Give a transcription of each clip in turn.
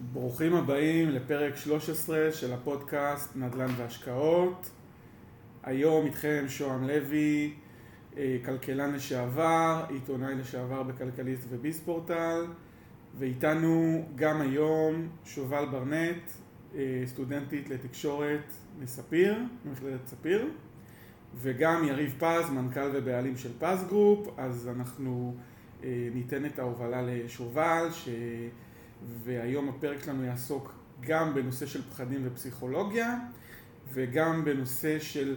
ברוכים הבאים לפרק 13 של הפודקאסט נדל"ן והשקעות. היום איתכם שוהם לוי, אה, כלכלן לשעבר, עיתונאי לשעבר בכלכליסט וביספורטל, ואיתנו גם היום שובל ברנט, אה, סטודנטית לתקשורת מספיר, ממכללת ספיר, וגם יריב פז, מנכ"ל ובעלים של פז גרופ, אז אנחנו אה, ניתן את ההובלה לשובל, ש... והיום הפרק שלנו יעסוק גם בנושא של פחדים ופסיכולוגיה, וגם בנושא של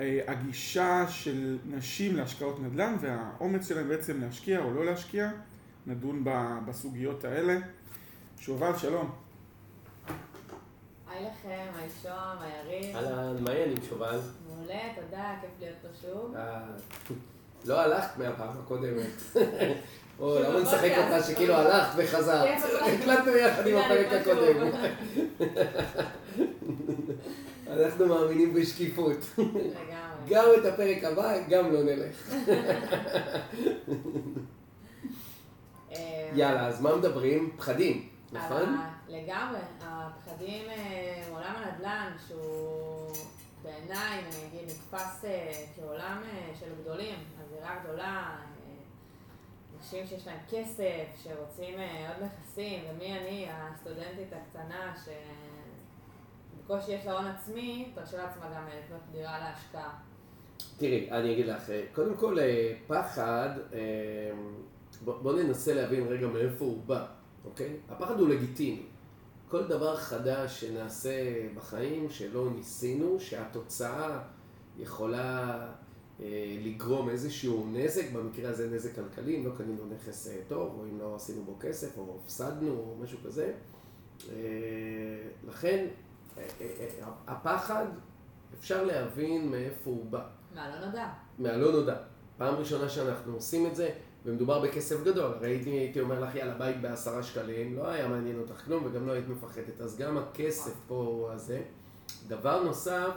אה, הגישה של נשים להשקעות נדל"ן והאומץ שלהם בעצם להשקיע או לא להשקיע. נדון בסוגיות האלה. שובל, שלום. היי לכם, היי שוהם, היי יריב. אהלן, מה העניינים שובל? מעולה, תודה, כיף להיות פה שוב. אה, לא הלכת מהפעם הקודמת. או, למה נשחק אותה שכאילו הלכת וחזרת? הקלטנו יחד עם הפרק הקודם. אנחנו מאמינים בשקיפות. גם את הפרק הבא, גם לא נלך. אה, יאללה, אז מה מדברים? פחדים, נכון? לגמרי. הפחדים מעולם הנדל"ן, שהוא בעיניי, אני אגיד, נתפס אה, כעולם אה, של גדולים, אווירה גדולה, אנשים שיש להם כסף, שרוצים עוד נכסים, ומי אני, הסטודנטית הקטנה, שבקושי יש לה הון עצמי, תרשה לעצמה גם לקנות דירה להשקעה. תראי, אני אגיד לך, קודם כל פחד, בוא, ננסה להבין רגע מאיפה הוא בא, אוקיי? הפחד הוא לגיטימי. כל דבר חדש שנעשה בחיים שלא ניסינו, שהתוצאה יכולה אה, לגרום איזשהו נזק, במקרה הזה נזק כלכלי, אם לא קנינו נכס אה, טוב, או אם לא עשינו בו כסף, או הפסדנו, או משהו כזה. אה, לכן, אה, אה, אה, הפחד, אפשר להבין מאיפה הוא בא. מהלא נודע. מהלא נודע. פעם ראשונה שאנחנו עושים את זה, ומדובר בכסף גדול, הרי הייתי, הייתי אומר לך יאללה בית בעשרה שקלים, לא היה מעניין אותך כלום וגם לא היית מפחדת, אז גם הכסף פה הזה. דבר נוסף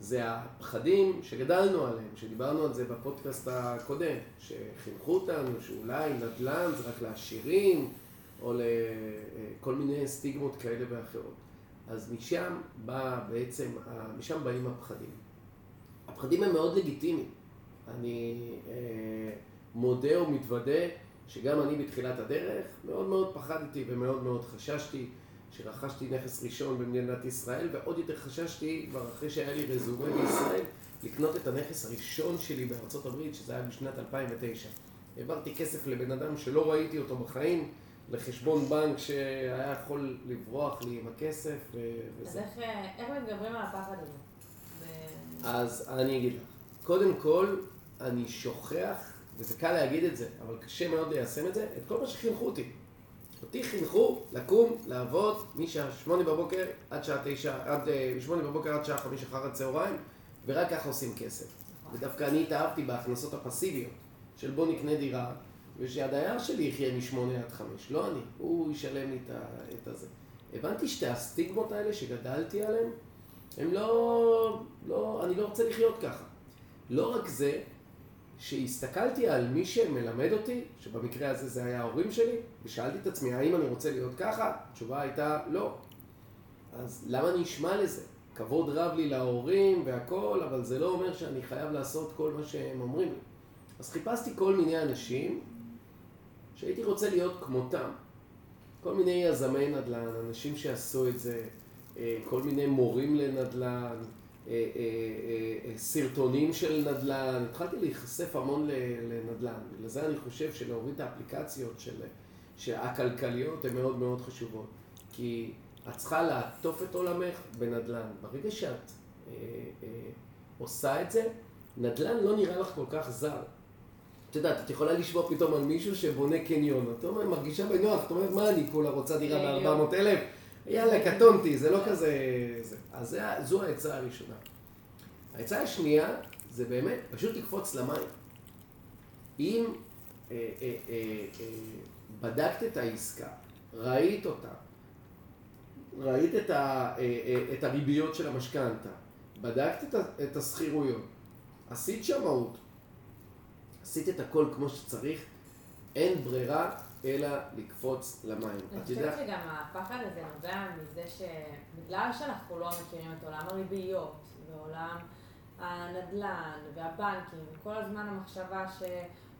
זה הפחדים שגדלנו עליהם, שדיברנו על זה בפודקאסט הקודם, שחינכו אותנו שאולי נדל"ן זה רק לעשירים, או לכל מיני סטיגמות כאלה ואחרות. אז משם בא בעצם, משם באים הפחדים. הפחדים הם מאוד לגיטימיים. אני... אה, מודה ומתוודה שגם אני בתחילת הדרך מאוד מאוד פחדתי ומאוד מאוד חששתי שרכשתי נכס ראשון במדינת ישראל ועוד יותר חששתי כבר אחרי שהיה לי רזומה בישראל לקנות את הנכס הראשון שלי בארצות הברית שזה היה בשנת 2009. העברתי כסף לבן אדם שלא ראיתי אותו בחיים לחשבון בנק שהיה יכול לברוח לי עם הכסף וזה. אז איך, איך מתגברים על הפחד הזה? אז אני אגיד לך, קודם כל אני שוכח וזה קל להגיד את זה, אבל קשה מאוד ליישם את זה, את כל מה שחינכו אותי. אותי חינכו לקום, לעבוד משעה שמונה בבוקר עד שעה תשע, עד אה, שמונה בבוקר עד שעה חמש אחר הצהריים, ורק ככה עושים כסף. ודווקא אני התאהבתי בהכנסות הפסיביות, של בוא נקנה דירה, ושהדייר שלי יחיה משמונה עד חמש, לא אני, הוא ישלם לי את הזה. הבנתי שתי הסטיגמות האלה שגדלתי עליהן, הם לא, לא, אני לא רוצה לחיות ככה. לא רק זה, שהסתכלתי על מי שמלמד אותי, שבמקרה הזה זה היה ההורים שלי, ושאלתי את עצמי, האם אני רוצה להיות ככה? התשובה הייתה לא. אז למה אני אשמע לזה? כבוד רב לי להורים והכל, אבל זה לא אומר שאני חייב לעשות כל מה שהם אומרים לי. אז חיפשתי כל מיני אנשים שהייתי רוצה להיות כמותם. כל מיני יזמי נדל"ן, אנשים שעשו את זה, אה, כל מיני מורים לנדל"ן, סרטונים של נדל"ן, התחלתי להיחשף המון לנדל"ן, בגלל זה אני חושב שלהוריד את האפליקציות של, הכלכליות הן מאוד מאוד חשובות, כי את צריכה לעטוף את עולמך בנדל"ן. ברגע שאת אה, אה, עושה את זה, נדל"ן לא נראה לך כל כך זר. את יודעת, את יכולה לשמוע פתאום על מישהו שבונה קניון, את מרגישה בנוח, את אומרת, מה אני כולה רוצה דירה ב-400 אלף? יאללה, קטונתי, זה לא כזה... אז זה, זו העצה הראשונה. העצה השנייה זה באמת פשוט לקפוץ למים. אם אה, אה, אה, אה, בדקת את העסקה, ראית אותה, ראית את, ה, אה, אה, את הריביות של המשכנתה, בדקת את, את השכירויות, עשית שמאות, עשית את הכל כמו שצריך, אין ברירה, אלא לקפוץ למים. אני חושבת שגם הפחד הזה נובע מזה שבגלל שאנחנו לא מכירים את עולם הריביות ועולם הנדל"ן והבנקים, וכל הזמן המחשבה ש...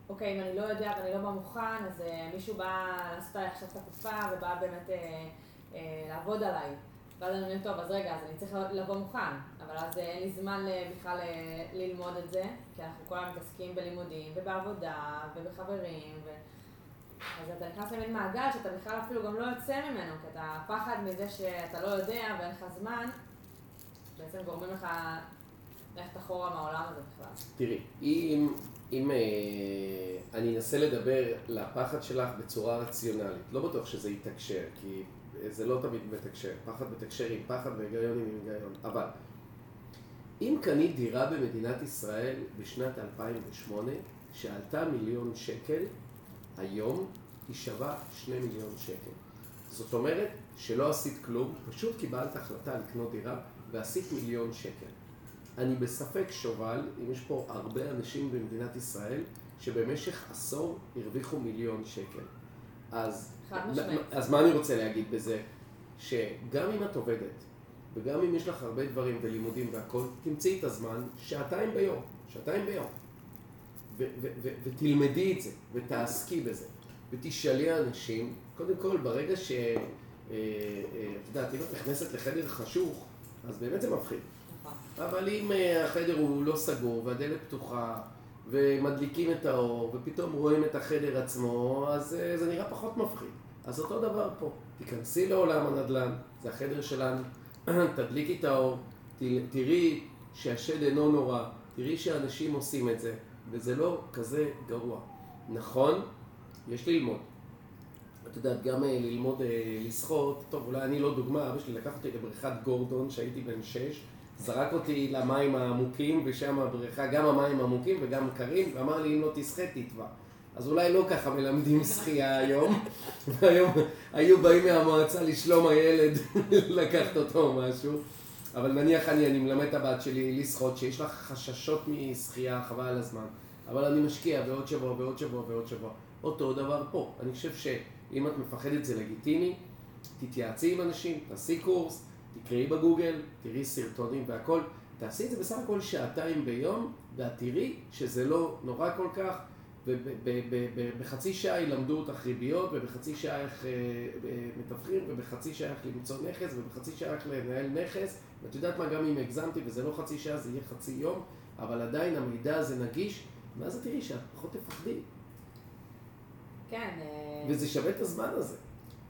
אוקיי, אם אני לא יודע ואני לא בא מוכן, אז uh, מישהו בא לעשות עליי עכשיו את הקופה ובא באמת uh, uh, לעבוד עליי. ואז אני אומרת, טוב, אז רגע, אז אני צריך לבוא מוכן. אבל אז אין לי זמן בכלל ללמוד את זה, כי אנחנו כל הזמן מתעסקים בלימודים ובעבודה ובחברים. ו... אז אתה נכנס למין מעגל שאתה בכלל אפילו גם לא יוצא ממנו, כי אתה פחד מזה שאתה לא יודע ואין לך זמן, בעצם גורמים לך ללכת אחורה מהעולם הזה בכלל. תראי, אם, אם אה, אני אנסה לדבר לפחד שלך בצורה רציונלית, לא בטוח שזה יתקשר, כי זה לא תמיד מתקשר, פחד מתקשר עם פחד והיגיון עם היגיון, אבל אם קנית דירה במדינת ישראל בשנת 2008 שעלתה מיליון שקל, היום היא שווה שני מיליון שקל. זאת אומרת שלא עשית כלום, פשוט קיבלת החלטה לקנות דירה ועשית מיליון שקל. אני בספק שובל, אם יש פה הרבה אנשים במדינת ישראל שבמשך עשור הרוויחו מיליון שקל. אז, אז מה אני רוצה להגיד בזה? שגם אם את עובדת, וגם אם יש לך הרבה דברים ולימודים והכל, תמצאי את הזמן שעתיים ביום, שעתיים ביום. ותלמדי את זה, ותעסקי בזה, ותשאלי אנשים, קודם כל, ברגע ש... אה, אה, את יודעת, אם את נכנסת לחדר חשוך, אז באמת זה מפחיד. נכון. אבל אם אה, החדר הוא לא סגור והדלת פתוחה ומדליקים את האור ופתאום רואים את החדר עצמו, אז זה נראה פחות מפחיד. אז אותו דבר פה, תיכנסי לעולם הנדל"ן, זה החדר שלנו, תדליקי את האור, תראי שהשד אינו נורא, תראי שאנשים עושים את זה, וזה לא כזה גרוע. נכון, יש ללמוד. את יודעת, גם אה, ללמוד אה, לשחות, טוב, אולי אני לא דוגמה, אבא שלי לקח אותי לבריכת גורדון כשהייתי בן שש, זרק אותי למים העמוקים, ושם הבריכה, גם המים עמוקים וגם קרים, ואמר לי, אם לא תשחה, תטבע. אז אולי לא ככה מלמדים שחייה היום, והיום היו באים מהמועצה לשלום הילד, לקחת אותו או משהו. אבל נניח אני, אני מלמד את הבת שלי לשחות, שיש לך חששות משחייה, חבל על הזמן. אבל אני משקיע בעוד שבוע, בעוד שבוע, בעוד שבוע. אותו דבר פה. אני חושב שאם את מפחדת זה לגיטימי, תתייעצי עם אנשים, תעשי קורס, תקראי בגוגל, תראי סרטונים והכל. תעשי את זה בסך הכל שעתיים ביום, ואת תראי שזה לא נורא כל כך. ובחצי שעה ילמדו אותך ריביות, ובחצי שעה איך אה, מתווכים, ובחצי שעה איך למצוא נכס, ובחצי שעה איך לנהל נכס. ואת יודעת מה, גם אם הגזמתי וזה לא חצי שעה, זה יהיה חצי יום, אבל עדיין המידע הזה נגיש, ואז את תראי שאת פחות תפחדי. כן. אה, וזה שווה את הזמן הזה.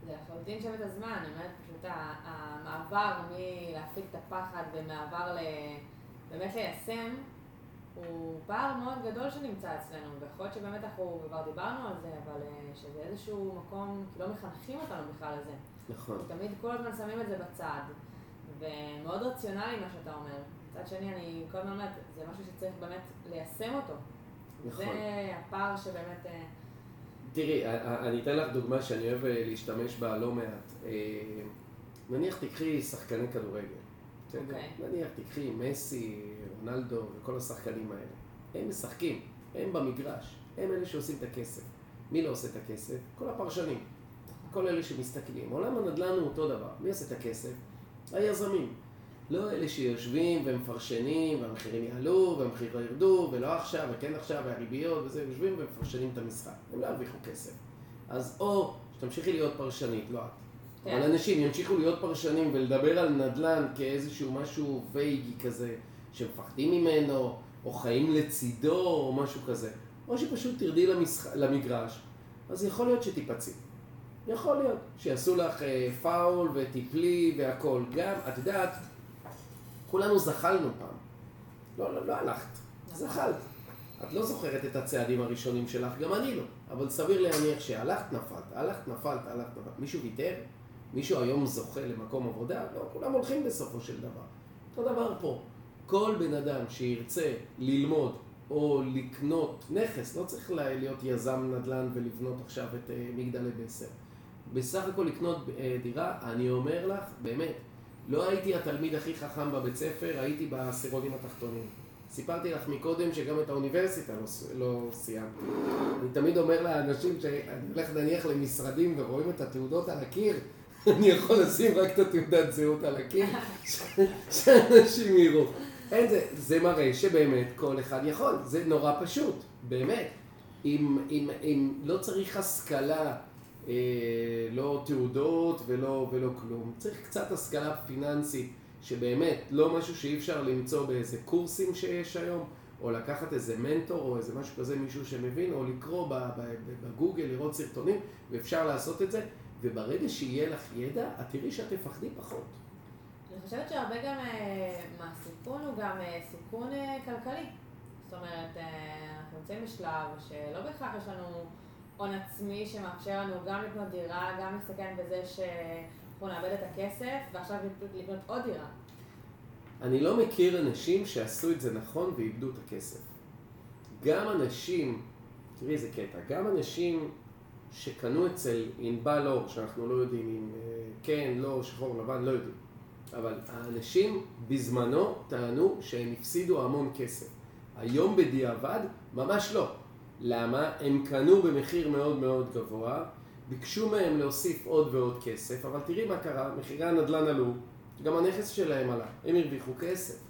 זה לחלוטין שווה את הזמן, אני אומרת פשוט המעבר מלהפיק את הפחד ומעבר ל... באמת ליישם, הוא פער מאוד גדול שנמצא אצלנו, ויכול להיות שבאמת אנחנו כבר דיברנו על זה, אבל אה, שזה איזשהו מקום, כי לא מחנכים אותנו בכלל לזה. נכון. תמיד כל הזמן שמים את זה בצד, ומאוד רציונלי מה שאתה אומר. מצד שני, אני כל הזמן אומרת, זה משהו שצריך באמת ליישם אותו. נכון. זה הפער שבאמת... אה, תראי, אני אתן לך דוגמה שאני אוהב אה, להשתמש בה לא מעט. נניח תקחי שחקני כדורגל. Okay. אוקיי. נניח תקחי מסי, רונלדו וכל השחקנים האלה. הם משחקים, הם במגרש, הם אלה שעושים את הכסף. מי לא עושה את הכסף? כל הפרשנים. כל אלה שמסתכלים. עולם הנדל"ן הוא אותו דבר. מי עושה את הכסף? היזמים. לא אלה שיושבים ומפרשנים, והמחירים יעלו, והמחירים ירדו, ולא עכשיו, וכן עכשיו, והריביות וזה, יושבים ומפרשנים את המשחק. הם לא ירוויחו כסף. אז או שתמשיכי להיות פרשנית, לא את. כן. אבל אנשים ימשיכו להיות פרשנים ולדבר על נדל"ן כאיזשהו משהו וייגי כזה, שמפחדים ממנו, או חיים לצידו, או משהו כזה. או שפשוט תרדי למשח... למגרש, אז יכול להיות שתיפצעי. יכול להיות שיעשו לך אה, פאול וטיפלי והכל. גם, את יודעת, כולנו זחלנו פעם. לא, לא, לא הלכת, נכון. זחלת. את לא זוכרת את הצעדים הראשונים שלך, גם אני לא. אבל סביר להניח שהלכת, נפלת, הלכת, נפלת, הלכת, נפלת. מישהו ויתר? מישהו היום זוכה למקום עבודה? לא, כולם הולכים בסופו של דבר. אותו דבר פה. כל בן אדם שירצה ללמוד או לקנות נכס, לא צריך להיות יזם נדל"ן ולבנות עכשיו את אה, מגדלי בסר. בסך הכל לקנות אה, דירה, אני אומר לך, באמת, לא הייתי התלמיד הכי חכם בבית ספר, הייתי בעשירונים התחתונים. סיפרתי לך מקודם שגם את האוניברסיטה לא, לא סיימתי. אני תמיד אומר לאנשים שאני הולך נניח למשרדים ורואים את התעודות על הקיר, אני יכול לשים רק את התעודת זהות על הקיר, שאנשים יראו. אין זה, זה מראה שבאמת כל אחד יכול, זה נורא פשוט, באמת. אם, אם, אם לא צריך השכלה, לא תעודות ולא, ולא כלום, צריך קצת השכלה פיננסית, שבאמת לא משהו שאי אפשר למצוא באיזה קורסים שיש היום, או לקחת איזה מנטור או איזה משהו כזה, מישהו שמבין, או לקרוא בגוגל, לראות סרטונים, ואפשר לעשות את זה, וברגע שיהיה לך ידע, את תראי שאת תפחדי פחות. אני חושבת שהרבה גם אה, מהסיכון הוא גם אה, סיכון אה, כלכלי. זאת אומרת, אנחנו נמצאים בשלב שלא בהכרח יש לנו הון עצמי שמאפשר לנו גם לקנות דירה, גם להסתכן בזה שאנחנו נאבד את הכסף, ועכשיו לקנות עוד דירה. אני לא מכיר אנשים שעשו את זה נכון ואיבדו את הכסף. גם אנשים, תראי איזה קטע, גם אנשים שקנו אצל ענבל אור, שאנחנו לא יודעים אם כן, לא, שחור, לבן, לא יודעים. אבל האנשים בזמנו טענו שהם הפסידו המון כסף. היום בדיעבד, ממש לא. למה? הם קנו במחיר מאוד מאוד גבוה, ביקשו מהם להוסיף עוד ועוד כסף, אבל תראי מה קרה, מחירי הנדל"ן עלו, גם הנכס שלהם עלה, הם הרוויחו כסף.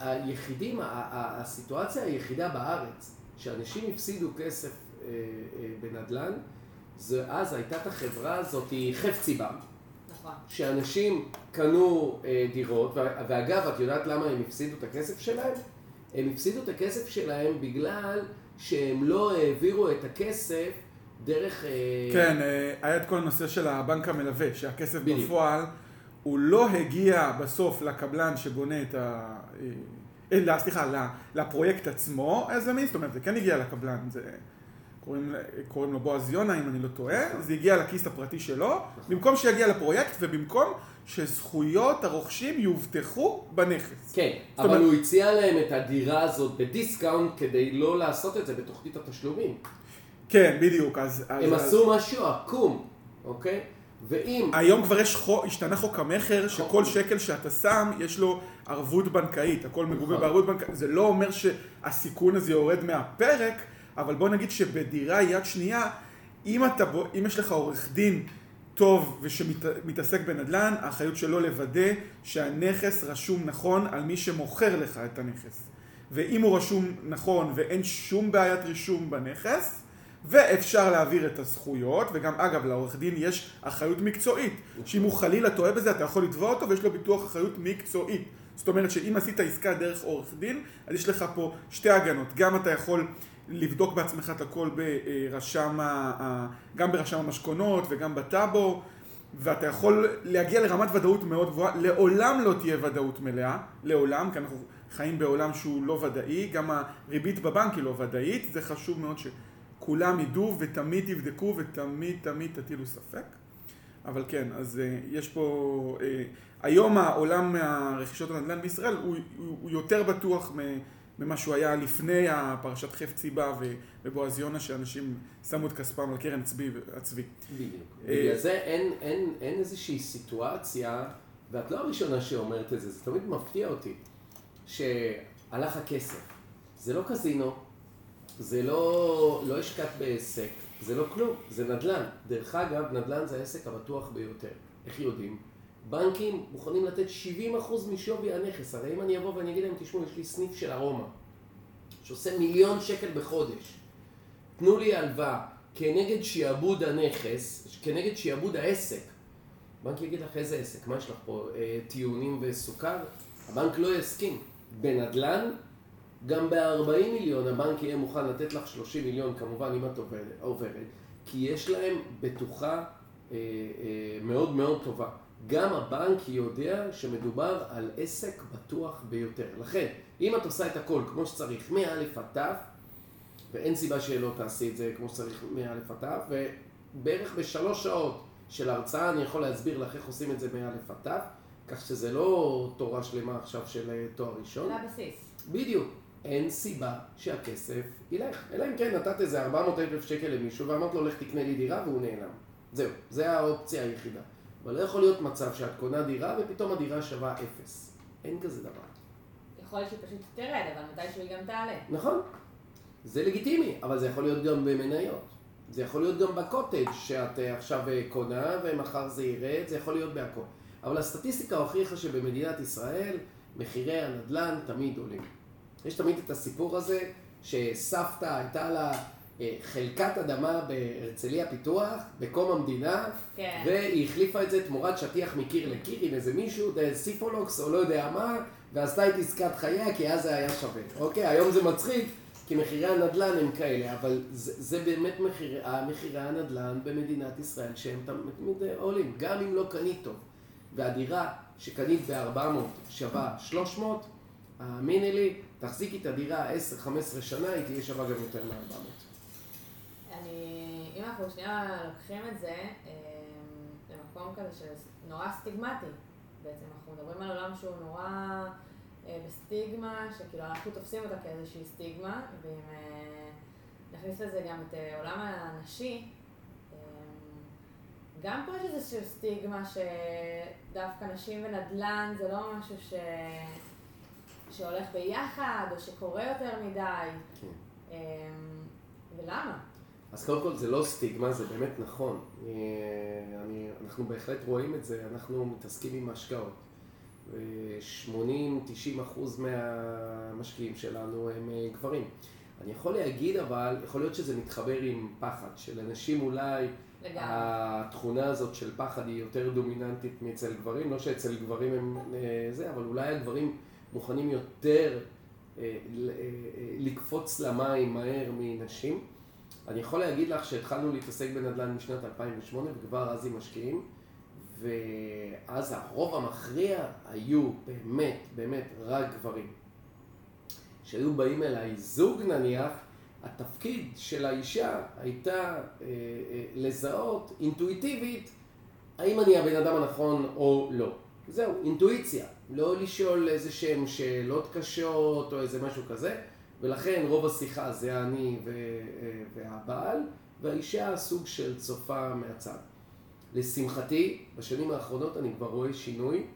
היחידים, הסיטואציה היחידה בארץ שאנשים הפסידו כסף אה, אה, בנדל"ן, זה אז הייתה את החברה הזאת, חפציבה. נכון. שאנשים קנו אה, דירות, ואגב, את יודעת למה הם הפסידו את הכסף שלהם? הם הפסידו את הכסף שלהם בגלל שהם לא העבירו את הכסף דרך... אה... כן, אה, היה את כל הנושא של הבנק המלווה, שהכסף בדיוק. בפועל, הוא לא הגיע בסוף לקבלן שבונה את ה... אה, אה סליחה, לפרויקט עצמו, איזה מין, זאת אומרת, זה כן הגיע לקבלן, זה... קוראים, קוראים לו בועז יונה, אם אני לא טועה, נכון. זה הגיע לכיס הפרטי שלו, נכון. במקום שיגיע לפרויקט ובמקום שזכויות הרוכשים יובטחו בנכס. כן, אבל אומרת... הוא הציע להם את הדירה הזאת בדיסקאונט כדי לא לעשות את זה בתוכנית התשלומים. כן, בדיוק. אז... הם אז... עשו משהו עקום, אוקיי? ואם... היום כבר יש חוק, השתנה חוק המכר, שכל שקל שאתה שם, יש לו ערבות בנקאית, הכל מגובה נכון. בערבות בנקאית. זה לא אומר שהסיכון הזה יורד מהפרק, אבל בוא נגיד שבדירה יד שנייה, אם, אתה, אם יש לך עורך דין טוב ושמתעסק בנדל"ן, האחריות שלו לוודא שהנכס רשום נכון על מי שמוכר לך את הנכס. ואם הוא רשום נכון ואין שום בעיית רישום בנכס, ואפשר להעביר את הזכויות, וגם אגב לעורך דין יש אחריות מקצועית, שאם הוא חלילה טועה בזה אתה יכול לתבוע אותו ויש לו ביטוח אחריות מקצועית. זאת אומרת שאם עשית עסקה דרך עורך דין, אז יש לך פה שתי הגנות, גם אתה יכול לבדוק בעצמך את הכל ברשם, גם ברשם המשכונות וגם בטאבו, ואתה יכול להגיע לרמת ודאות מאוד גבוהה. לעולם לא תהיה ודאות מלאה, לעולם, כי אנחנו חיים בעולם שהוא לא ודאי, גם הריבית בבנק היא לא ודאית, זה חשוב מאוד שכולם ידעו ותמיד תבדקו ותמיד תמיד תטילו ספק. אבל כן, אז uh, יש פה, uh, היום העולם הרכישות הנדל"ן בישראל הוא, הוא, הוא יותר בטוח מ... ממה שהוא היה לפני הפרשת חף ציבה ובועז יונה, שאנשים שמו את כספם על קרן צבי, הצבי. בדיוק. אה, בגלל זה אין, אין, אין איזושהי סיטואציה, ואת לא הראשונה שאומרת את זה, זה תמיד מפתיע אותי, שהלך הכסף. זה לא קזינו, זה לא, לא השקעת בעסק, זה לא כלום, זה נדל"ן. דרך אגב, נדל"ן זה העסק הבטוח ביותר. איך יודעים? בנקים מוכנים לתת 70% משווי הנכס. הרי אם אני אבוא ואני אגיד להם, תשמעו, יש לי סניף של ארומה, שעושה מיליון שקל בחודש. תנו לי הלוואה כנגד שיעבוד הנכס, כנגד שיעבוד העסק. הבנק יגיד לך, איזה עסק? מה יש לך פה? אה, טיעונים וסוכר? הבנק לא יסכים. בנדל"ן, גם ב-40 מיליון הבנק יהיה מוכן לתת לך 30 מיליון, כמובן, אם את עוברת, עוברת כי יש להם בטוחה אה, אה, מאוד מאוד טובה. גם הבנק יודע שמדובר על עסק בטוח ביותר. לכן, אם את עושה את הכל כמו שצריך, מא' עד ת', ואין סיבה שלא תעשי את זה כמו שצריך מא' עד ת', ובערך בשלוש שעות של הרצאה אני יכול להסביר לך איך עושים את זה מא' עד ת', כך שזה לא תורה שלמה עכשיו של אה, תואר ראשון. זה הבסיס. בדיוק. אין סיבה שהכסף ילך. אלא אם כן נתת איזה 400 אלף שקל למישהו ואמרת לו לך תקנה לי דירה והוא נעלם. זהו, זה האופציה היחידה. אבל לא יכול להיות מצב שאת קונה דירה ופתאום הדירה שווה אפס. אין כזה דבר. יכול להיות שהיא פשוט תרד, אבל מתישהו היא גם תעלה. נכון, זה לגיטימי, אבל זה יכול להיות גם במניות. זה יכול להיות גם בקוטג' שאת אה, עכשיו אה, קונה ומחר זה ירד, זה יכול להיות בהכל. אבל הסטטיסטיקה הוכיחה שבמדינת ישראל מחירי הנדל"ן תמיד עולים. יש תמיד את הסיפור הזה שסבתא הייתה לה חלקת אדמה בהרצליה פיתוח, בקום המדינה, כן. והיא החליפה את זה תמורת שטיח מקיר לקיר עם איזה מישהו, סיפולוקס או לא יודע מה, ועשתה את עסקת חייה כי אז זה היה שווה. אוקיי, היום זה מצחיק, כי מחירי הנדל"ן הם כאלה, אבל זה, זה באמת מחירי, מחירי הנדל"ן במדינת ישראל שהם תמיד עולים, גם אם לא קנית טוב. והדירה שקנית ב-400 שווה 300, האמיני לי, תחזיקי את הדירה 10-15 שנה, היא תהיה שווה גם יותר מ-400. אני, אם אנחנו שנייה לוקחים את זה אה, למקום כזה שנורא סטיגמטי, בעצם אנחנו מדברים על עולם שהוא נורא אה, בסטיגמה, שכאילו אנחנו תופסים אותה כאיזושהי סטיגמה, ואם אה, נכניס לזה גם את עולם הנשי, גם פה יש איזושהי סטיגמה שדווקא נשים ונדל"ן זה לא משהו ש... שהולך ביחד, או שקורה יותר מדי. כן. ולמה? אז קודם כל זה לא סטיגמה, זה באמת נכון. אה, אני, אנחנו בהחלט רואים את זה, אנחנו מתעסקים עם השקעות. ו-80-90 אחוז מהמשקיעים שלנו הם אה, גברים. אני יכול להגיד אבל, יכול להיות שזה מתחבר עם פחד, שלאנשים אולי לגמרי. התכונה הזאת של פחד היא יותר דומיננטית מאצל גברים, לא שאצל גברים הם אה, זה, אבל אולי הגברים מוכנים יותר לקפוץ למים מהר מנשים. אני יכול להגיד לך שהתחלנו להתעסק בנדל"ן משנת 2008 וכבר אז עם משקיעים ואז הרוב המכריע היו באמת, באמת רק גברים. כשהיו באים אליי זוג נניח, התפקיד של האישה הייתה אה, אה, לזהות אינטואיטיבית האם אני הבן אדם הנכון או לא. זהו, אינטואיציה. לא לשאול איזה שהם שאלות קשות או איזה משהו כזה. ולכן רוב השיחה זה אני והבעל, והאישה סוג של צופה מהצד. לשמחתי, בשנים האחרונות אני כבר רואה שינוי.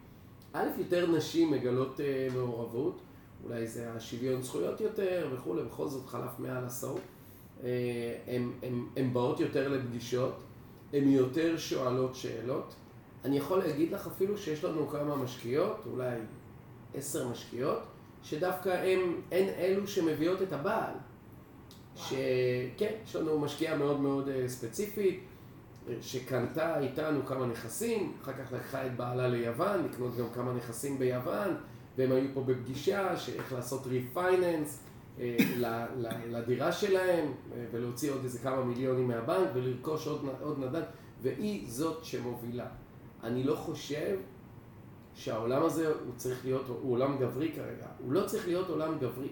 א', יותר נשים מגלות אה, מעורבות, אולי זה השוויון זכויות יותר וכולי, בכל זאת חלף מעל עשור. הן באות יותר לפגישות, הן יותר שואלות שאלות. אני יכול להגיד לך אפילו שיש לנו כמה משקיעות, אולי עשר משקיעות, שדווקא הם, הן אלו שמביאות את הבעל. שכן, יש לנו משקיעה מאוד מאוד אה, ספציפית, שקנתה איתנו כמה נכסים, אחר כך לקחה את בעלה ליוון, לקנות גם כמה נכסים ביוון, והם היו פה בפגישה, שאיך לעשות ריפייננס אה, לדירה שלהם, אה, ולהוציא עוד איזה כמה מיליונים מהבנק, ולרכוש עוד, עוד נדל"ן, והיא זאת שמובילה. אני לא חושב שהעולם הזה הוא צריך להיות, הוא עולם גברי כרגע, הוא לא צריך להיות עולם גברי.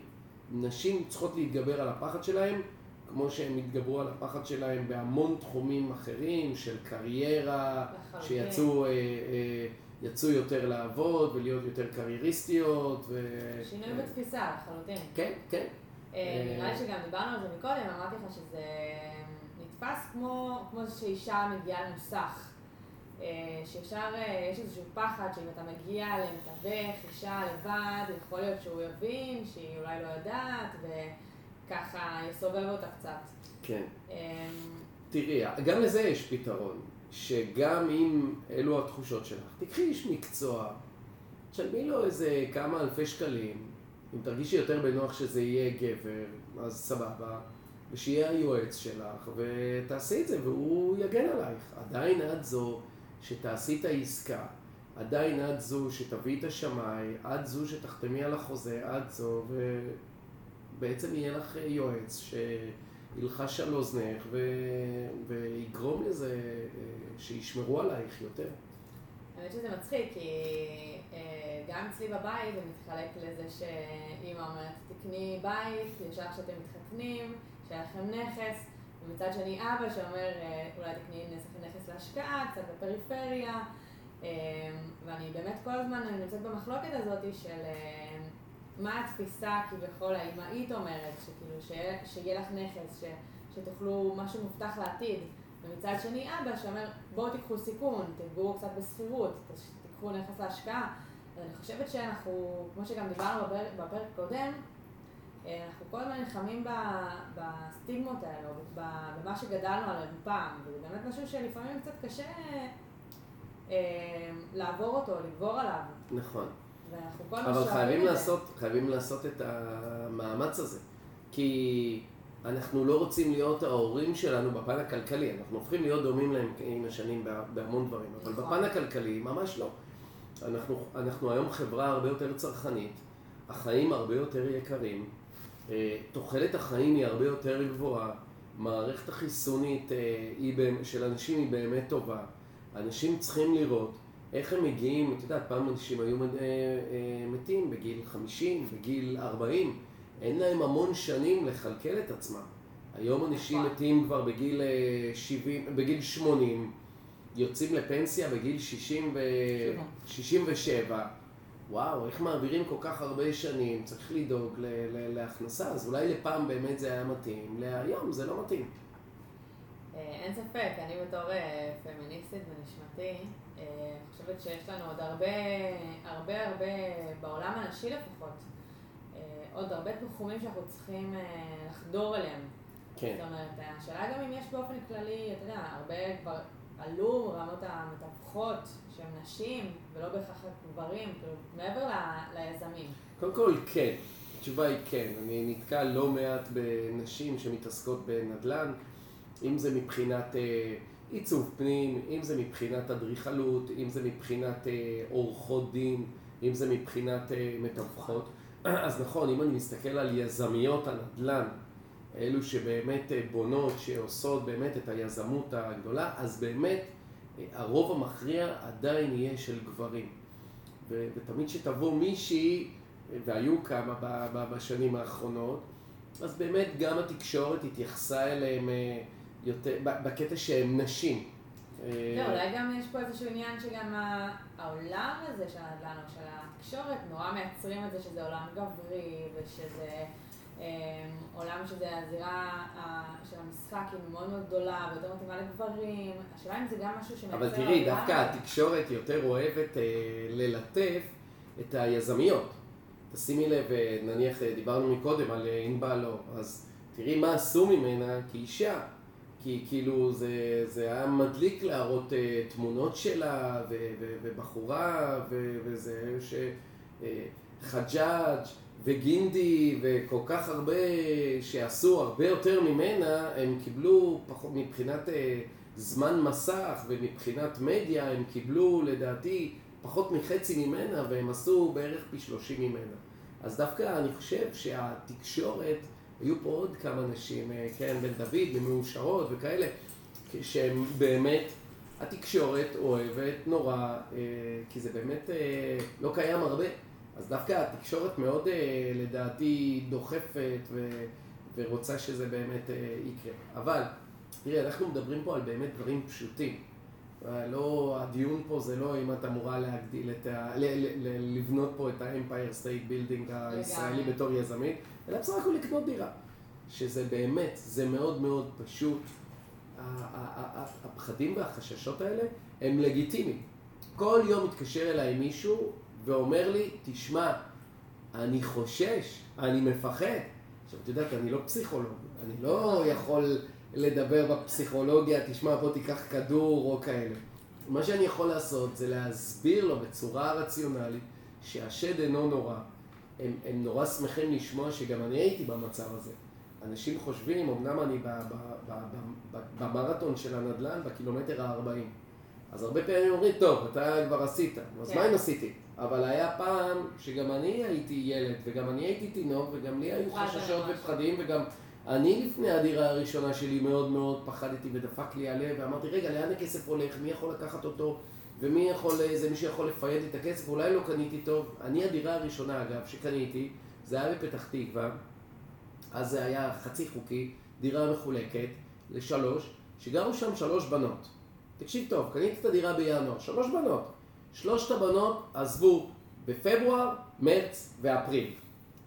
נשים צריכות להתגבר על הפחד שלהם, כמו שהם התגברו על הפחד שלהם בהמון תחומים אחרים, של קריירה, שיצאו אה, אה, יצאו יותר לעבוד ולהיות יותר קרייריסטיות. ו... שינוי אה, בתפיסה, לחלוטין. כן, כן. אה, נראה לי שגם דיברנו על זה מקודם, אמרתי לך שזה נתפס כמו, כמו שאישה מגיעה למוסך. אה, שאפשר, אה, יש איזשהו פחד שאם אתה מגיע למתווך, אישה לבד, יכול להיות שהוא יבין שהיא אולי לא יודעת, וככה יסובב אותה קצת. כן. אמ, תראי, גם לזה יש פתרון, שגם אם אלו התחושות שלך, תקחי איש מקצוע, תשלמי לו איזה כמה אלפי שקלים, אם תרגישי יותר בנוח שזה יהיה גבר, אז סבבה, ושיהיה היועץ שלך, ותעשי את זה, והוא יגן עלייך. עדיין את זו שתעשי את העסקה, עדיין את זו שתביא את השמאי, את זו שתחתמי על החוזה, את זו, ובעצם יהיה לך יועץ שילחש על אוזנך ו... ויגרום לזה שישמרו עלייך יותר. האמת שזה מצחיק, כי אה, גם אצלי בבית זה מתחלק לזה שאימא אומרת, תקני בית, ישר כשאתם מתחתנים, שהיה לכם נכס, ומצד שני אבא שאומר, אה, אולי תקני נכס להשקעה, קצת בפריפריה, אה, ואני באמת כל הזמן נמצאת במחלוקת הזאת של אה, מה התפיסה כביכול האמהית אומרת, שכאילו שיהיה, שיהיה לך נכס, ש, שתאכלו משהו מובטח לעתיד, ומצד שני אבא שאומר בואו תיקחו סיכון, תגברו קצת בשכירות, תיקחו נכס להשקעה. אני חושבת שאנחנו, כמו שגם דיברנו בפרק, קודם, אנחנו כל הזמן נלחמים בסטיגמות האלה, או במה שגדלנו עליהם פעם, וזה באמת משהו שלפעמים קצת קשה אה, לעבור אותו, לגבור עליו. נכון. אבל חייבים לעשות, חייבים לעשות את המאמץ הזה. כי אנחנו לא רוצים להיות ההורים שלנו בפן הכלכלי, אנחנו הופכים להיות דומים להם עם השנים בהמון דברים, אבל נכון. בפן הכלכלי ממש לא. אנחנו, אנחנו היום חברה הרבה יותר צרכנית, החיים הרבה יותר יקרים, תוחלת החיים היא הרבה יותר גבוהה, מערכת החיסונית אה, של אנשים היא באמת טובה. אנשים צריכים לראות איך הם מגיעים, את יודעת, פעם אנשים היו אה, מתים בגיל 50, בגיל 40, אין להם המון שנים לכלכל את עצמם. היום אנשים נכון. מתים כבר בגיל 70, בגיל 80, יוצאים לפנסיה בגיל 60 ו... 67. וואו, איך מעבירים כל כך הרבה שנים, צריך לדאוג להכנסה, אז אולי לפעם באמת זה היה מתאים, להיום זה לא מתאים. אה, אין ספק, אני בתור אה, פמיניסטית בנשמתי, אה, חושבת שיש לנו עוד הרבה, הרבה הרבה, בעולם הנשי לפחות, עוד הרבה תחומים שאנחנו צריכים לחדור אליהם. כן. זאת אומרת, השאלה גם אם יש באופן כללי, אתה יודע, הרבה כבר עלו רמות המתווכות שהן נשים, ולא בהכרח גברים, כאילו, מעבר ל, ליזמים. קודם כל, כן. התשובה היא כן. אני נתקל לא מעט בנשים שמתעסקות בנדל"ן, אם זה מבחינת אה, עיצוב פנים, אם זה מבחינת אדריכלות, אם זה מבחינת אה, עורכות דין, אם זה מבחינת אה, מתווכות. אז נכון, אם אני מסתכל על יזמיות הנדל"ן, אלו שבאמת אה, בונות, שעושות באמת את היזמות הגדולה, אז באמת הרוב המכריע עדיין יהיה של גברים. ותמיד שתבוא מישהי, והיו כמה בשנים האחרונות, אז באמת גם התקשורת התייחסה אליהם אה, יותר, בקטע שהם נשים. לא, אולי גם יש פה איזשהו עניין שגם העולם הזה של הנדל"ן או של התקשורת, נורא מייצרים את זה שזה עולם גברי ושזה... אמ, עולם שזה הזירה של המשחק היא מאוד מאוד גדולה ויותר מתאימה לגברים, השאלה אם זה גם משהו שמייצר... אבל תראי, דווקא התקשורת יותר אוהבת אה, ללטף את היזמיות. תשימי לב, אה, נניח אה, דיברנו מקודם על ענבל לא, אז תראי מה עשו ממנה כאישה. כי כאילו זה, זה היה מדליק להראות uh, תמונות שלה ו, ו, ובחורה ו, וזה שחג'אג' וגינדי וכל כך הרבה שעשו הרבה יותר ממנה, הם קיבלו פחות מבחינת אה, זמן מסך ומבחינת מדיה, הם קיבלו לדעתי פחות מחצי ממנה והם עשו בערך פי שלושים ממנה. אז דווקא אני חושב שהתקשורת, היו פה עוד כמה נשים, אה, קרן בן דוד ומאושרות וכאלה, שהם באמת, התקשורת אוהבת נורא, אה, כי זה באמת לא קיים הרבה. אז דווקא התקשורת מאוד אה, לדעתי דוחפת ו, ורוצה שזה באמת אה, יקרה. אבל, תראה, אנחנו מדברים פה על באמת דברים פשוטים. אה, לא, הדיון פה זה לא אם את אמורה להגדיל את ה... ל, ל, ל, לבנות פה את ה-Empire State Building הישראלי בתור יזמית, אלא בסך הכל לקנות דירה. שזה באמת, זה מאוד מאוד פשוט. הפחדים והחששות האלה הם לגיטימיים. כל יום מתקשר אליי מישהו ואומר לי, תשמע, אני חושש, אני מפחד. עכשיו, את יודעת, אני לא פסיכולוג, אני לא יכול לדבר בפסיכולוגיה, תשמע, בוא תיקח כדור או כאלה. מה שאני יכול לעשות זה להסביר לו בצורה רציונלית שהשד אינו נורא. הם, הם נורא שמחים לשמוע שגם אני הייתי במצב הזה. אנשים חושבים, אמנם אני במרתון של הנדל"ן, בקילומטר ה-40. אז הרבה פעמים אומרים, טוב, אתה כבר עשית, אז כן. מה אם עשיתי? אבל היה פעם שגם אני הייתי ילד, וגם אני הייתי תינוק, וגם לי היו חששות ופחדים, וגם אני לפני הדירה הראשונה שלי מאוד מאוד פחדתי ודפק לי הלב, ואמרתי, רגע, לאן הכסף הולך? מי יכול לקחת אותו? ומי יכול, זה מישהו יכול לפייד את הכסף? אולי לא קניתי טוב. אני הדירה הראשונה, אגב, שקניתי, זה היה בפתח תקווה, אז זה היה חצי חוקי, דירה מחולקת לשלוש, שגרו שם שלוש בנות. תקשיב טוב, קניתי את הדירה בינואר, שלוש בנות. שלושת הבנות עזבו בפברואר, מרץ ואפריל.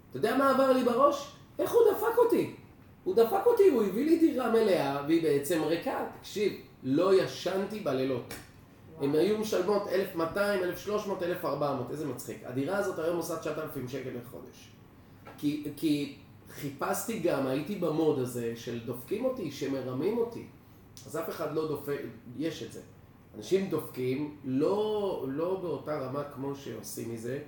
אתה יודע מה עבר לי בראש? איך הוא דפק אותי? הוא דפק אותי, הוא הביא לי דירה מלאה והיא בעצם ריקה. תקשיב, לא ישנתי בלילות. הם היו משלמות 1,200, 1,300, 1,400, איזה מצחיק. הדירה הזאת היום עושה 9,000 שקל לחודש. כי, כי חיפשתי גם, הייתי במוד הזה של דופקים אותי, שמרמים אותי. אז אף אחד לא דופק, יש את זה. אנשים דופקים, לא, לא באותה רמה כמו שעושים מזה,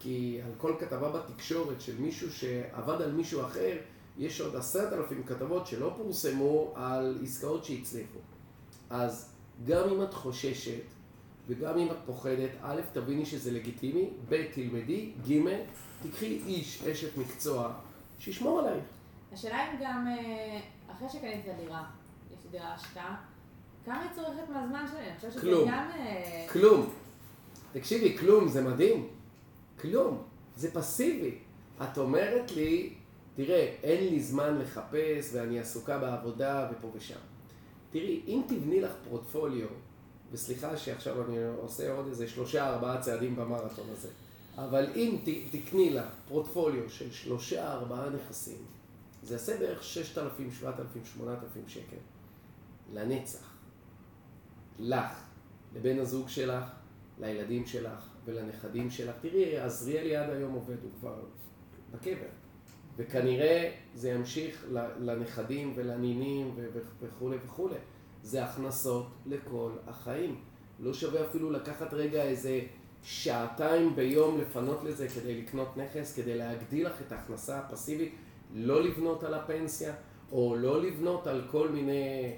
כי על כל כתבה בתקשורת של מישהו שעבד על מישהו אחר, יש עוד עשרת אלפים כתבות שלא פורסמו על עסקאות שהצליחו. אז גם אם את חוששת וגם אם את פוחדת, א', תביני שזה לגיטימי, ב', תלמדי, ג', תקחי איש, אשת מקצוע, שישמור עלייך. השאלה אם גם אה, אחרי שקנית את הדירה, יש לי דירה השקעה, כמה היא צורכת מהזמן שלי? אני חושבת שזה כלום. גם... אה, כלום. תקשיבי, כלום זה מדהים. כלום. זה פסיבי. את אומרת לי, תראה, אין לי זמן לחפש ואני עסוקה בעבודה ופה ושם. תראי, אם תבני לך פורטפוליו, וסליחה שעכשיו אני עושה עוד איזה שלושה ארבעה צעדים במרתון הזה, אבל אם ת, תקני לה פורטפוליו של שלושה ארבעה נכסים, זה יעשה בערך 6,000, 7,000, 8,000 שקל. לנצח. לך, לבן הזוג שלך, לילדים שלך ולנכדים שלך. תראי, עזריאלי עד היום עובד, הוא כבר בקבר. וכנראה זה ימשיך לנכדים ולנינים וכולי וכולי. זה הכנסות לכל החיים. לא שווה אפילו לקחת רגע איזה שעתיים ביום לפנות לזה כדי לקנות נכס, כדי להגדיל לך את ההכנסה הפסיבית, לא לבנות על הפנסיה, או לא לבנות על כל מיני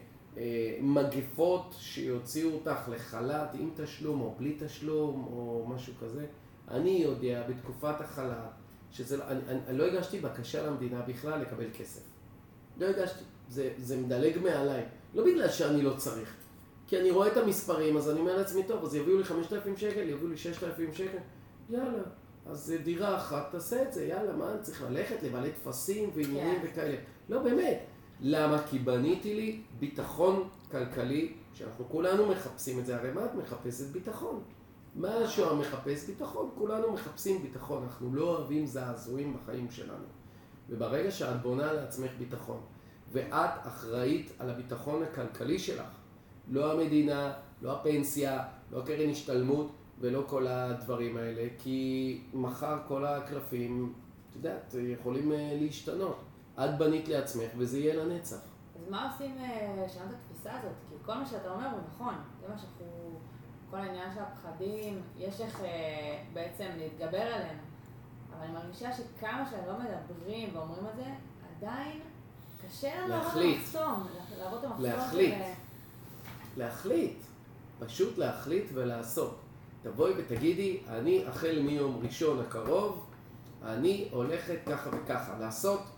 מגפות שיוציאו אותך לחל"ת עם תשלום או בלי תשלום או משהו כזה. אני יודע בתקופת החל"ת, שזה, לא- אני, אני, אני לא הגשתי בקשה למדינה בכלל לקבל כסף. לא הגשתי, זה, זה מדלג מעליי. לא בגלל שאני לא צריך, כי אני רואה את המספרים, אז אני אומר לעצמי, טוב, אז יביאו לי 5,000 שקל, יביאו לי 6,000 שקל, יאללה. אז זה דירה אחת, תעשה את זה, יאללה, מה אני צריך ללכת, למלא טפסים ועניינים כן. וכאלה. לא, באמת. למה? כי בניתי לי ביטחון כלכלי, שאנחנו כולנו מחפשים את זה, הרי מה את מחפשת? ביטחון. מה שוהם מחפש? ביטחון. כולנו מחפשים ביטחון, אנחנו לא אוהבים זעזועים בחיים שלנו. וברגע שאת בונה לעצמך ביטחון, ואת אחראית על הביטחון הכלכלי שלך, לא המדינה, לא הפנסיה, לא הקרן השתלמות ולא כל הדברים האלה, כי מחר כל הקלפים, את יודעת, יכולים אה, להשתנות. את בנית לעצמך וזה יהיה לנצח. אז מה עושים אה, לשנות את התפיסה הזאת? כי כל מה שאתה אומר הוא נכון. זה מה שאנחנו... כל העניין של הפחדים, יש איך אה, בעצם להתגבר עליהם. אבל אני מרגישה שכמה שהם לא מדברים ואומרים את זה, עדיין קשה לנו להחליט. המחסום. לעבור את המחסום. להחליט. להחליט, פשוט להחליט ולעשות. תבואי ותגידי, אני החל מיום ראשון הקרוב, אני הולכת ככה וככה, לעשות אה, אה, אה,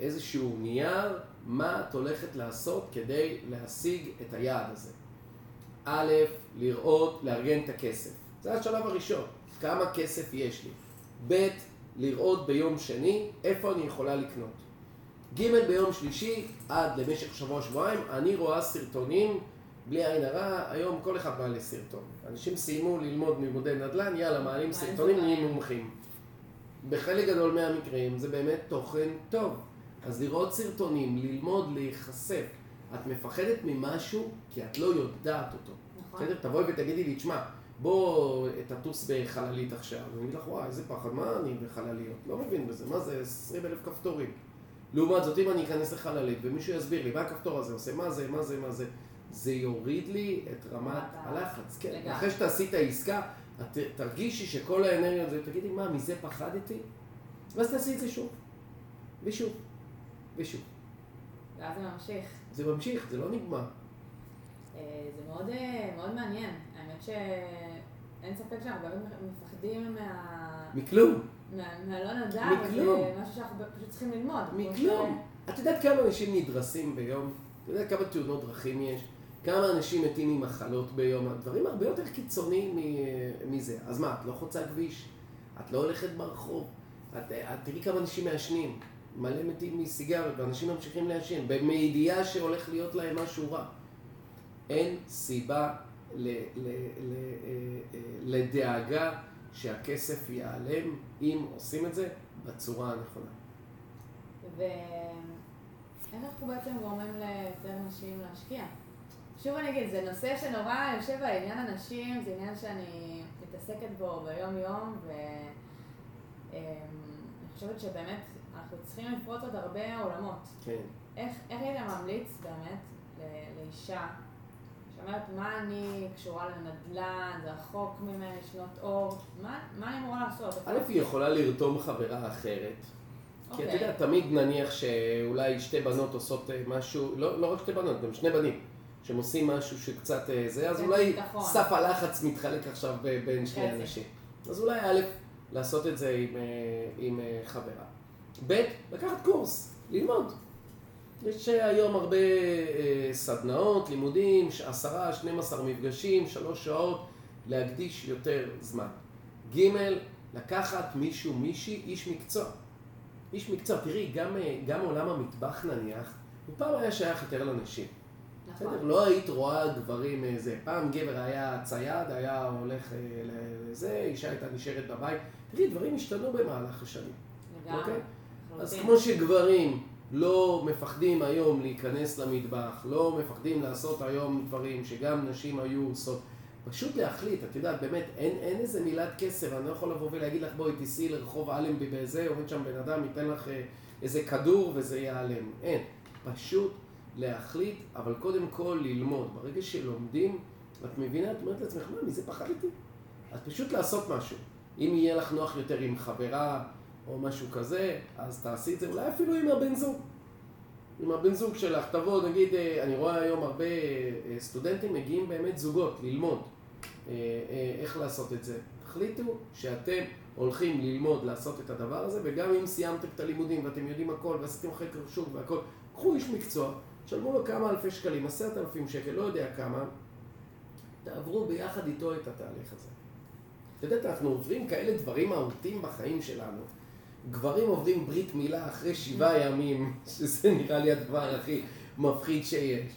איזשהו נייר, מה את הולכת לעשות כדי להשיג את היעד הזה. א', לראות, לארגן את הכסף. זה השלב הראשון, כמה כסף יש לי. ב', לראות ביום שני איפה אני יכולה לקנות. ג' ביום שלישי, עד למשך שבוע-שבועיים, אני רואה סרטונים, בלי עין הרע, היום כל אחד מעלה סרטון. אנשים סיימו ללמוד לימודי נדל"ן, יאללה, מעלים סרטונים, נהיים מומחים. בחלק גדול מהמקרים זה באמת תוכן טוב. אז לראות סרטונים, ללמוד, להיחשף. את מפחדת ממשהו כי את לא יודעת אותו. נכון. בסדר? תבואי ותגידי לי, תשמע, בוא תטוס בחללית עכשיו. אני אגיד לך, וואי, איזה פחד, מה אני בחלליות? לא מבין בזה, מה זה 20 אלף כפתורים? לעומת זאת, אם אני אכנס לחללית ומישהו יסביר לי מה הכפתור הזה עושה, מה זה, מה זה, מה זה, זה יוריד לי את רמת הלחץ. כן. אחרי שתעשי את העסקה, את תרגישי שכל האנרגיה הזאת, תגידי, מה, מזה פחדתי? ואז תעשי את זה שוב, ושוב, ושוב. ואז זה ממשיך. זה ממשיך, זה לא נגמר. אה, זה מאוד, אה, מאוד מעניין. האמת שאין ספק שאנחנו באמת מפחדים מה... מכלום. מה- מהלא נודע, מכלום. וזה משהו שאנחנו פשוט צריכים ללמוד. מכלום. את יודעת כמה אנשים נדרסים ביום? את יודעת כמה תאונות דרכים יש? כמה אנשים מתים ממחלות ביום? הדברים הרבה יותר קיצוניים מזה. אז מה, את לא חוצה כביש? את לא הולכת ברחוב? את, את תראי כמה אנשים מעשנים. מלא מתים מסיגריות, ואנשים ממשיכים לעשן, מידיעה שהולך להיות להם משהו רע. אין סיבה ל, ל, ל, אה, אה, לדאגה שהכסף ייעלם אם עושים את זה בצורה הנכונה. ואיך אנחנו בעצם גורמים ליותר נשים להשקיע? שוב אני אגיד, זה נושא שנורא יושב בעניין הנשים, זה עניין שאני מתעסקת בו ביום יום, ואני חושבת שבאמת אנחנו צריכים לפרוט עוד הרבה עולמות. כן. איך, איך היית ממליץ באמת לאישה שאומרת מה אני קשורה לנדל"ן, זה רחוק ממני שנות אור, מה, מה אני אמורה לעשות? א', היא יכולה לרתום חברה אחרת. Okay. כי אתה יודע, אוקיי. תמיד נניח שאולי שתי בנות עושות אה, משהו, לא, לא רק שתי בנות, גם שני בנים, שהם עושים משהו שקצת אה, זה, אז אולי נכון. סף הלחץ מתחלק עכשיו בין שני אנשים. אז אולי א', לעשות את זה עם, אה, עם חברה. ב', לקחת קורס, ללמוד. יש היום הרבה סדנאות, לימודים, עשרה, 12 מפגשים, שלוש שעות, להקדיש יותר זמן. ג', לקחת מישהו, מישהי, איש מקצוע. איש מקצוע, תראי, גם, אה, גם עולם המטבח נניח, הוא פעם היה שייך יותר לנשים. נכון. בסדר? לא היית רואה גברים איזה, פעם גבר היה צייד, היה הולך אה, לזה, אישה הייתה נשארת בבית. תראי, דברים השתנו במהלך השנים. לגמרי. אוקיי? אז כמו שגברים לא מפחדים היום להיכנס למטבח, לא מפחדים לעשות היום דברים שגם נשים היו עושות. פשוט להחליט, את יודעת, באמת, אין, אין איזה מילת כסף, אני לא יכול לבוא ולהגיד לך, בואי תיסעי לרחוב אלנבי באיזה, עומד שם בן אדם, ייתן לך אה, איזה כדור וזה ייעלם. אין. פשוט להחליט, אבל קודם כל ללמוד. ברגע שלומדים, את מבינה, את אומרת לעצמך, מה, מזה פחדתי? אז פשוט לעשות משהו. אם יהיה לך נוח יותר עם חברה או משהו כזה, אז תעשי את זה, אולי אפילו עם הבן זוג. עם הבן זוג שלך, תבוא, נגיד, אה, אני רואה היום הרבה אה, סטודנטים מגיעים באמת זוגות ללמוד אה, איך לעשות את זה. תחליטו שאתם הולכים ללמוד לעשות את הדבר הזה, וגם אם סיימתם את הלימודים ואתם יודעים הכל ועשיתם חקר שוק והכל, קחו איש מקצוע, תשלמו לו כמה אלפי שקלים, עשרת אלפים שקל, לא יודע כמה, תעברו ביחד איתו את התהליך הזה. את יודעת, אנחנו עוברים כאלה דברים מהותיים בחיים שלנו. גברים עובדים ברית מילה אחרי שבעה ימים, שזה נראה לי הדבר הכי מפחיד שיש.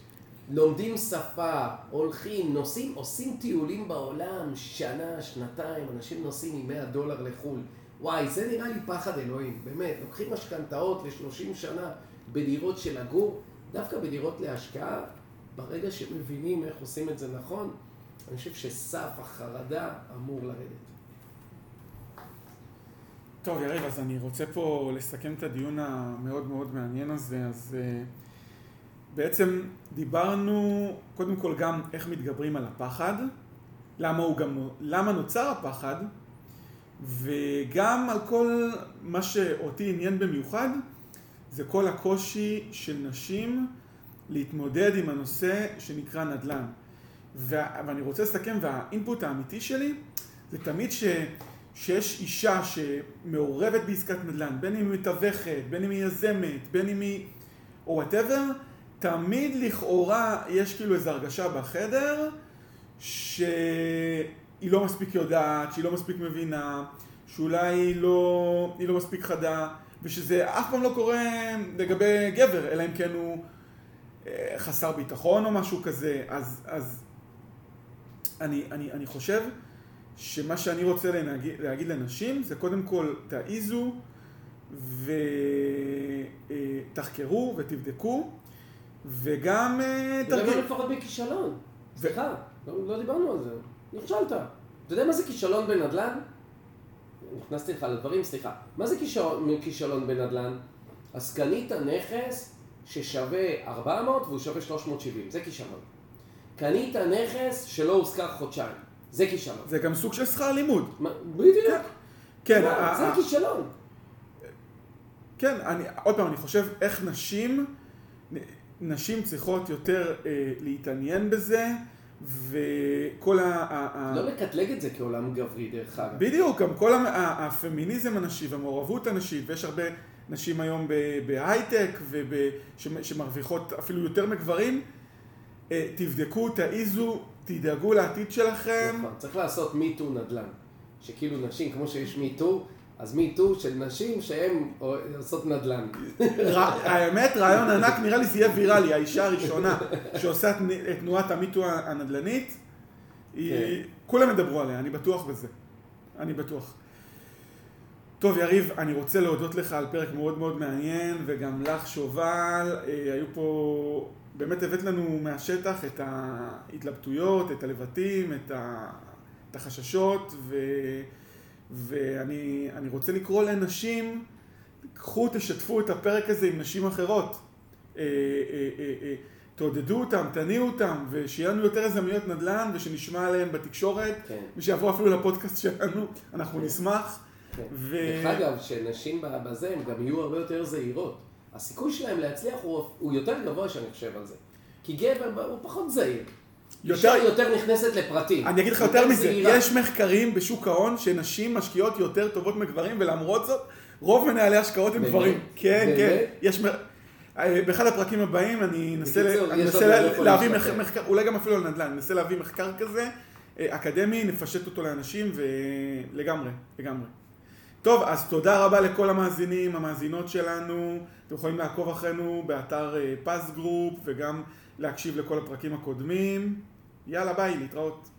לומדים שפה, הולכים, נוסעים, עושים טיולים בעולם, שנה, שנתיים, אנשים נוסעים עם 100 דולר לחו"ל. וואי, זה נראה לי פחד אלוהים, באמת. לוקחים משכנתאות ל-30 שנה בדירות של לגור, דווקא בדירות להשקעה, ברגע שמבינים איך עושים את זה נכון, אני חושב שסף החרדה אמור לרדת. טוב, יריב, אז אני רוצה פה לסכם את הדיון המאוד מאוד מעניין הזה. אז uh, בעצם דיברנו קודם כל גם איך מתגברים על הפחד, למה, הוא גם, למה נוצר הפחד, וגם על כל מה שאותי עניין במיוחד, זה כל הקושי של נשים להתמודד עם הנושא שנקרא נדל"ן. ואני רוצה לסכם, וה input האמיתי שלי זה תמיד ש... שיש אישה שמעורבת בעסקת נדל"ן, בין אם היא מתווכת, בין אם היא יזמת, בין אם היא... או whatever, תמיד לכאורה יש כאילו איזו הרגשה בחדר שהיא לא מספיק יודעת, שהיא לא מספיק מבינה, שאולי היא לא, היא לא מספיק חדה, ושזה אף פעם לא קורה לגבי גבר, אלא אם כן הוא אה, חסר ביטחון או משהו כזה. אז, אז אני, אני, אני חושב שמה שאני רוצה להגיד, להגיד לנשים זה קודם כל תעיזו ותחקרו ותבדקו וגם אה, תרגיל. תראה לפחות בכישלון. סליחה, לא, לא דיברנו על זה. נכשלת. אתה יודע מה זה כישלון בנדל"ן? נכנסתי לך לדברים, סליחה. מה זה כישלון, כישלון בנדל"ן? אז קנית נכס ששווה 400 והוא שווה 370, זה כישלון. קנית נכס שלא הושכר חודשיים. זה כישלון. זה גם סוג של שכר לימוד. בדיוק. כן. זה כישלון. כן, אני, עוד פעם, אני חושב איך נשים, נשים צריכות יותר אה, להתעניין בזה, וכל ה... לא לקטלג את זה כעולם גברי, דרך אגב. בדיוק, גם כל הפמיניזם הנשי והמעורבות הנשית, ויש הרבה נשים היום בהייטק, שמרוויחות אפילו יותר מגברים, אה, תבדקו, תעיזו, תדאגו לעתיד שלכם. נכון, צריך לעשות מיטו נדל"ן. שכאילו נשים, כמו שיש מיטו, אז מיטו של נשים שהן עושות נדל"ן. האמת, רעיון ענק, נראה לי זה יהיה ויראלי, האישה הראשונה שעושה את תנועת המיטו הנדל"נית, כן. כולם ידברו עליה, אני בטוח בזה. אני בטוח. טוב, יריב, אני רוצה להודות לך על פרק מאוד מאוד מעניין, וגם לך, שובל, אה, היו פה באמת הבאת לנו מהשטח את ההתלבטויות, את הלבטים, את, ה, את החששות, ו, ואני רוצה לקרוא לנשים, קחו, תשתפו את הפרק הזה עם נשים אחרות. אה, אה, אה, תעודדו אותם, תניעו אותם, ושיהיה לנו יותר הזדמנויות נדל"ן, ושנשמע עליהם בתקשורת, כן. ושיבואו אפילו לפודקאסט שלנו, אנחנו כן. נשמח. כן. ו... דרך אגב, שנשים בזה, הן גם יהיו הרבה יותר זהירות. הסיכוי שלהם להצליח הוא, הוא יותר גבוה שאני חושב על זה. כי גבר הוא פחות זהיר. יותר, יותר נכנסת לפרטים. אני אגיד לך יותר מזה, זהירה. יש מחקרים בשוק ההון שנשים משקיעות יותר טובות מגברים, ולמרות זאת, רוב מנהלי השקעות הם גברים. כן, כן. יש... אה, באחד הפרקים הבאים אני אנסה להביא מחקר, אולי גם אפילו על נדל"ן, אנסה להביא מחקר כזה, אה, אקדמי, נפשט אותו לאנשים ולגמרי, לגמרי. טוב, אז תודה רבה לכל המאזינים, המאזינות שלנו. אתם יכולים לעקוב אחרינו באתר פס אה, group וגם להקשיב לכל הפרקים הקודמים. יאללה ביי, להתראות.